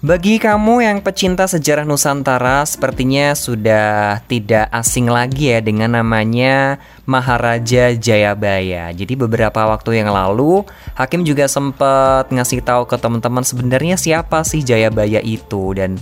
Bagi kamu yang pecinta sejarah Nusantara, sepertinya sudah tidak asing lagi ya dengan namanya Maharaja Jayabaya. Jadi beberapa waktu yang lalu, Hakim juga sempat ngasih tahu ke teman-teman sebenarnya siapa sih Jayabaya itu dan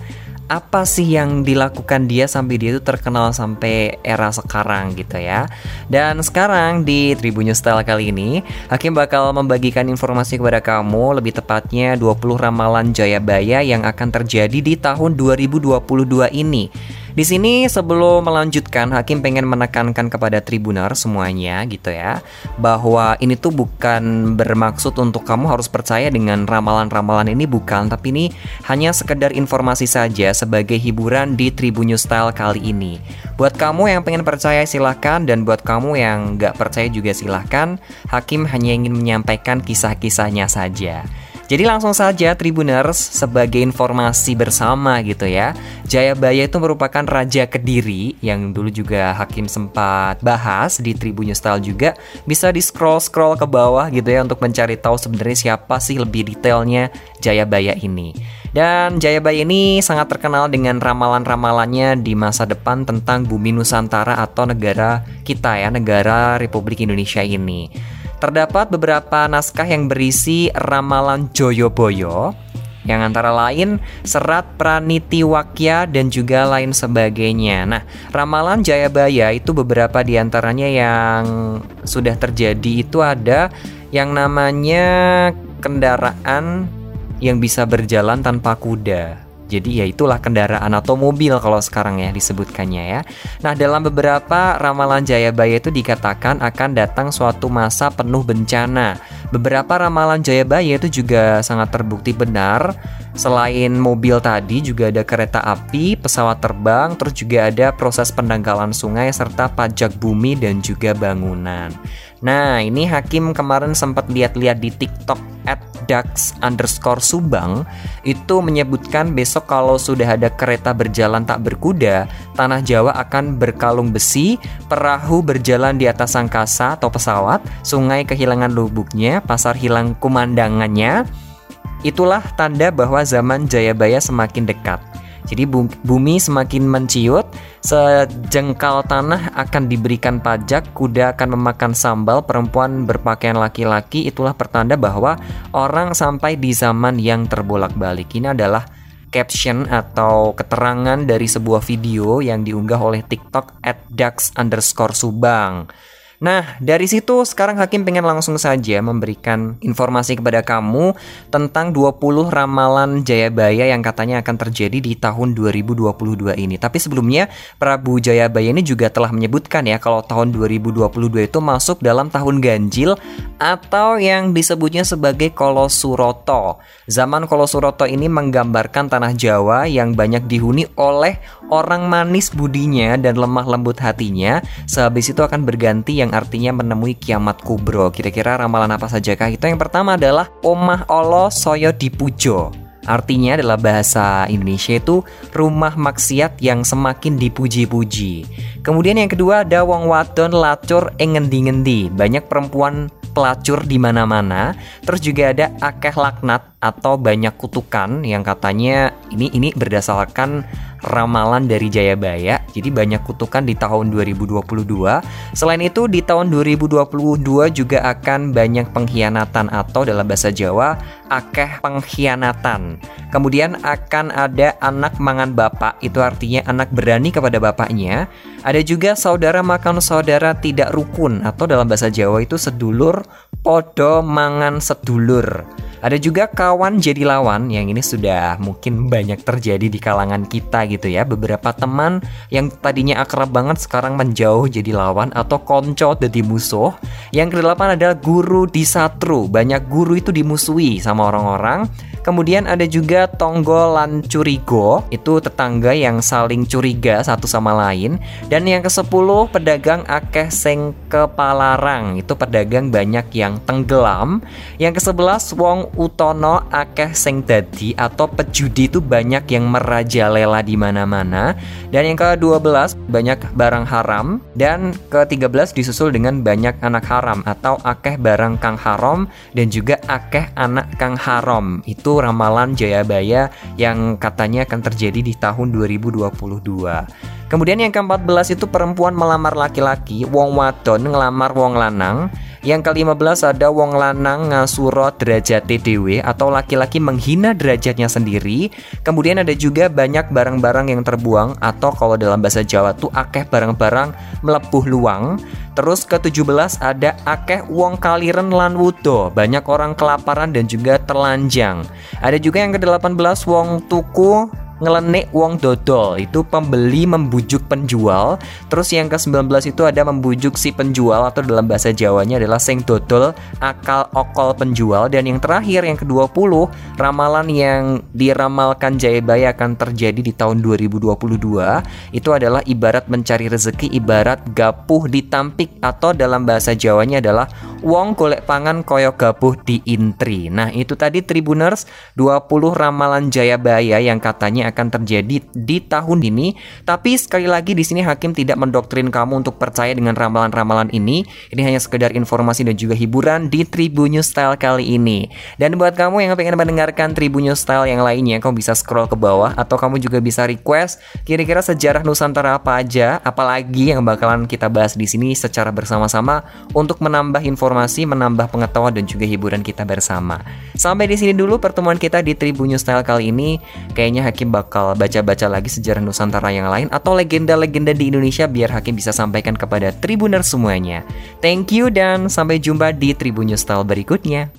apa sih yang dilakukan dia sampai dia itu terkenal sampai era sekarang gitu ya. Dan sekarang di Tribun Style kali ini, Hakim bakal membagikan informasi kepada kamu lebih tepatnya 20 ramalan Jayabaya yang akan terjadi di tahun 2022 ini. Di sini sebelum melanjutkan Hakim pengen menekankan kepada tribuner semuanya gitu ya bahwa ini tuh bukan bermaksud untuk kamu harus percaya dengan ramalan-ramalan ini bukan tapi ini hanya sekedar informasi saja sebagai hiburan di Tribun Style kali ini. Buat kamu yang pengen percaya silahkan dan buat kamu yang nggak percaya juga silahkan. Hakim hanya ingin menyampaikan kisah-kisahnya saja. Jadi langsung saja Tribuners sebagai informasi bersama gitu ya. Jayabaya itu merupakan raja Kediri yang dulu juga Hakim sempat bahas di Tribun Style juga. Bisa di scroll-scroll ke bawah gitu ya untuk mencari tahu sebenarnya siapa sih lebih detailnya Jayabaya ini. Dan Jayabaya ini sangat terkenal dengan ramalan-ramalannya di masa depan tentang bumi Nusantara atau negara kita ya, negara Republik Indonesia ini. Terdapat beberapa naskah yang berisi ramalan Joyoboyo yang antara lain serat Pranitiwakya dan juga lain sebagainya. Nah, ramalan Jayabaya itu beberapa di antaranya yang sudah terjadi itu ada yang namanya kendaraan yang bisa berjalan tanpa kuda. Jadi ya itulah kendaraan atau mobil kalau sekarang ya disebutkannya ya. Nah dalam beberapa ramalan Jayabaya itu dikatakan akan datang suatu masa penuh bencana. Beberapa ramalan Jayabaya itu juga sangat terbukti benar. Selain mobil tadi juga ada kereta api, pesawat terbang, terus juga ada proses pendangkalan sungai serta pajak bumi dan juga bangunan. Nah, ini Hakim kemarin sempat lihat-lihat di TikTok at dax underscore subang itu menyebutkan besok kalau sudah ada kereta berjalan tak berkuda, tanah Jawa akan berkalung besi, perahu berjalan di atas angkasa atau pesawat, sungai kehilangan lubuknya, pasar hilang kumandangannya. Itulah tanda bahwa zaman Jayabaya semakin dekat. Jadi bumi semakin menciut, sejengkal tanah akan diberikan pajak, kuda akan memakan sambal, perempuan berpakaian laki-laki, itulah pertanda bahwa orang sampai di zaman yang terbolak-balik. Ini adalah caption atau keterangan dari sebuah video yang diunggah oleh TikTok at dax underscore subang. Nah, dari situ sekarang Hakim pengen langsung saja memberikan informasi kepada kamu tentang 20 ramalan Jayabaya yang katanya akan terjadi di tahun 2022 ini. Tapi sebelumnya, Prabu Jayabaya ini juga telah menyebutkan ya kalau tahun 2022 itu masuk dalam tahun ganjil atau yang disebutnya sebagai Kolosuroto. Zaman Kolosuroto ini menggambarkan tanah Jawa yang banyak dihuni oleh orang manis budinya dan lemah lembut hatinya. Sehabis itu akan berganti yang yang artinya menemui kiamat kubro. Kira-kira ramalan apa saja kah? Itu yang pertama adalah Omah Allah Soyo Dipujo. Artinya adalah bahasa Indonesia itu rumah maksiat yang semakin dipuji-puji. Kemudian yang kedua ada wong wadon lacur engendi-ngendi. Banyak perempuan pelacur di mana-mana. Terus juga ada akeh laknat atau banyak kutukan yang katanya ini ini berdasarkan ramalan dari Jayabaya. Jadi banyak kutukan di tahun 2022. Selain itu di tahun 2022 juga akan banyak pengkhianatan atau dalam bahasa Jawa akeh pengkhianatan. Kemudian akan ada anak mangan bapak, itu artinya anak berani kepada bapaknya. Ada juga saudara makan saudara tidak rukun atau dalam bahasa Jawa itu sedulur podo mangan sedulur. Ada juga kawan jadi lawan yang ini sudah mungkin banyak terjadi di kalangan kita gitu ya. Beberapa teman yang tadinya akrab banget sekarang menjauh jadi lawan atau konco jadi musuh. Yang kedelapan adalah guru disatru. Banyak guru itu dimusuhi sama orang-orang. Kemudian ada juga tonggo lan curigo, itu tetangga yang saling curiga satu sama lain. Dan yang ke-10 pedagang akeh sing kepalarang, itu pedagang banyak yang tenggelam. Yang ke-11 wong utono akeh sing dadi atau pejudi itu banyak yang merajalela di mana-mana. Dan yang ke-12 banyak barang haram dan ke-13 disusul dengan banyak anak haram atau akeh barang kang haram dan juga akeh anak kang haram. Itu ramalan Jayabaya yang katanya akan terjadi di tahun 2022. Kemudian yang ke-14 itu perempuan melamar laki-laki, wong wadon ngelamar wong lanang. Yang ke-15 ada wong lanang ngasuro derajat TDW atau laki-laki menghina derajatnya sendiri. Kemudian ada juga banyak barang-barang yang terbuang atau kalau dalam bahasa Jawa tuh akeh barang-barang melepuh luang. Terus ke-17 ada akeh wong kaliren lan wudo, banyak orang kelaparan dan juga telanjang. Ada juga yang ke-18 wong tuku ngelenik wong dodol itu pembeli membujuk penjual. Terus yang ke-19 itu ada membujuk si penjual atau dalam bahasa Jawanya adalah sing dodol akal okol penjual. Dan yang terakhir yang ke-20 ramalan yang diramalkan Jayabaya akan terjadi di tahun 2022 itu adalah ibarat mencari rezeki ibarat gapuh ditampik atau dalam bahasa Jawanya adalah wong golek pangan koyo gapuh di intri nah itu tadi Tribuners 20 ramalan Jayabaya yang katanya akan terjadi di tahun ini. Tapi sekali lagi di sini hakim tidak mendoktrin kamu untuk percaya dengan ramalan-ramalan ini. Ini hanya sekedar informasi dan juga hiburan di Tribun Style kali ini. Dan buat kamu yang pengen mendengarkan Tribun Style yang lainnya, kamu bisa scroll ke bawah atau kamu juga bisa request kira-kira sejarah Nusantara apa aja, apalagi yang bakalan kita bahas di sini secara bersama-sama untuk menambah informasi, menambah pengetahuan dan juga hiburan kita bersama. Sampai di sini dulu pertemuan kita di Tribun Style kali ini. Kayaknya Hakim bakal baca-baca lagi sejarah Nusantara yang lain atau legenda-legenda di Indonesia biar Hakim bisa sampaikan kepada Tribuner semuanya. Thank you dan sampai jumpa di Tribun Style berikutnya.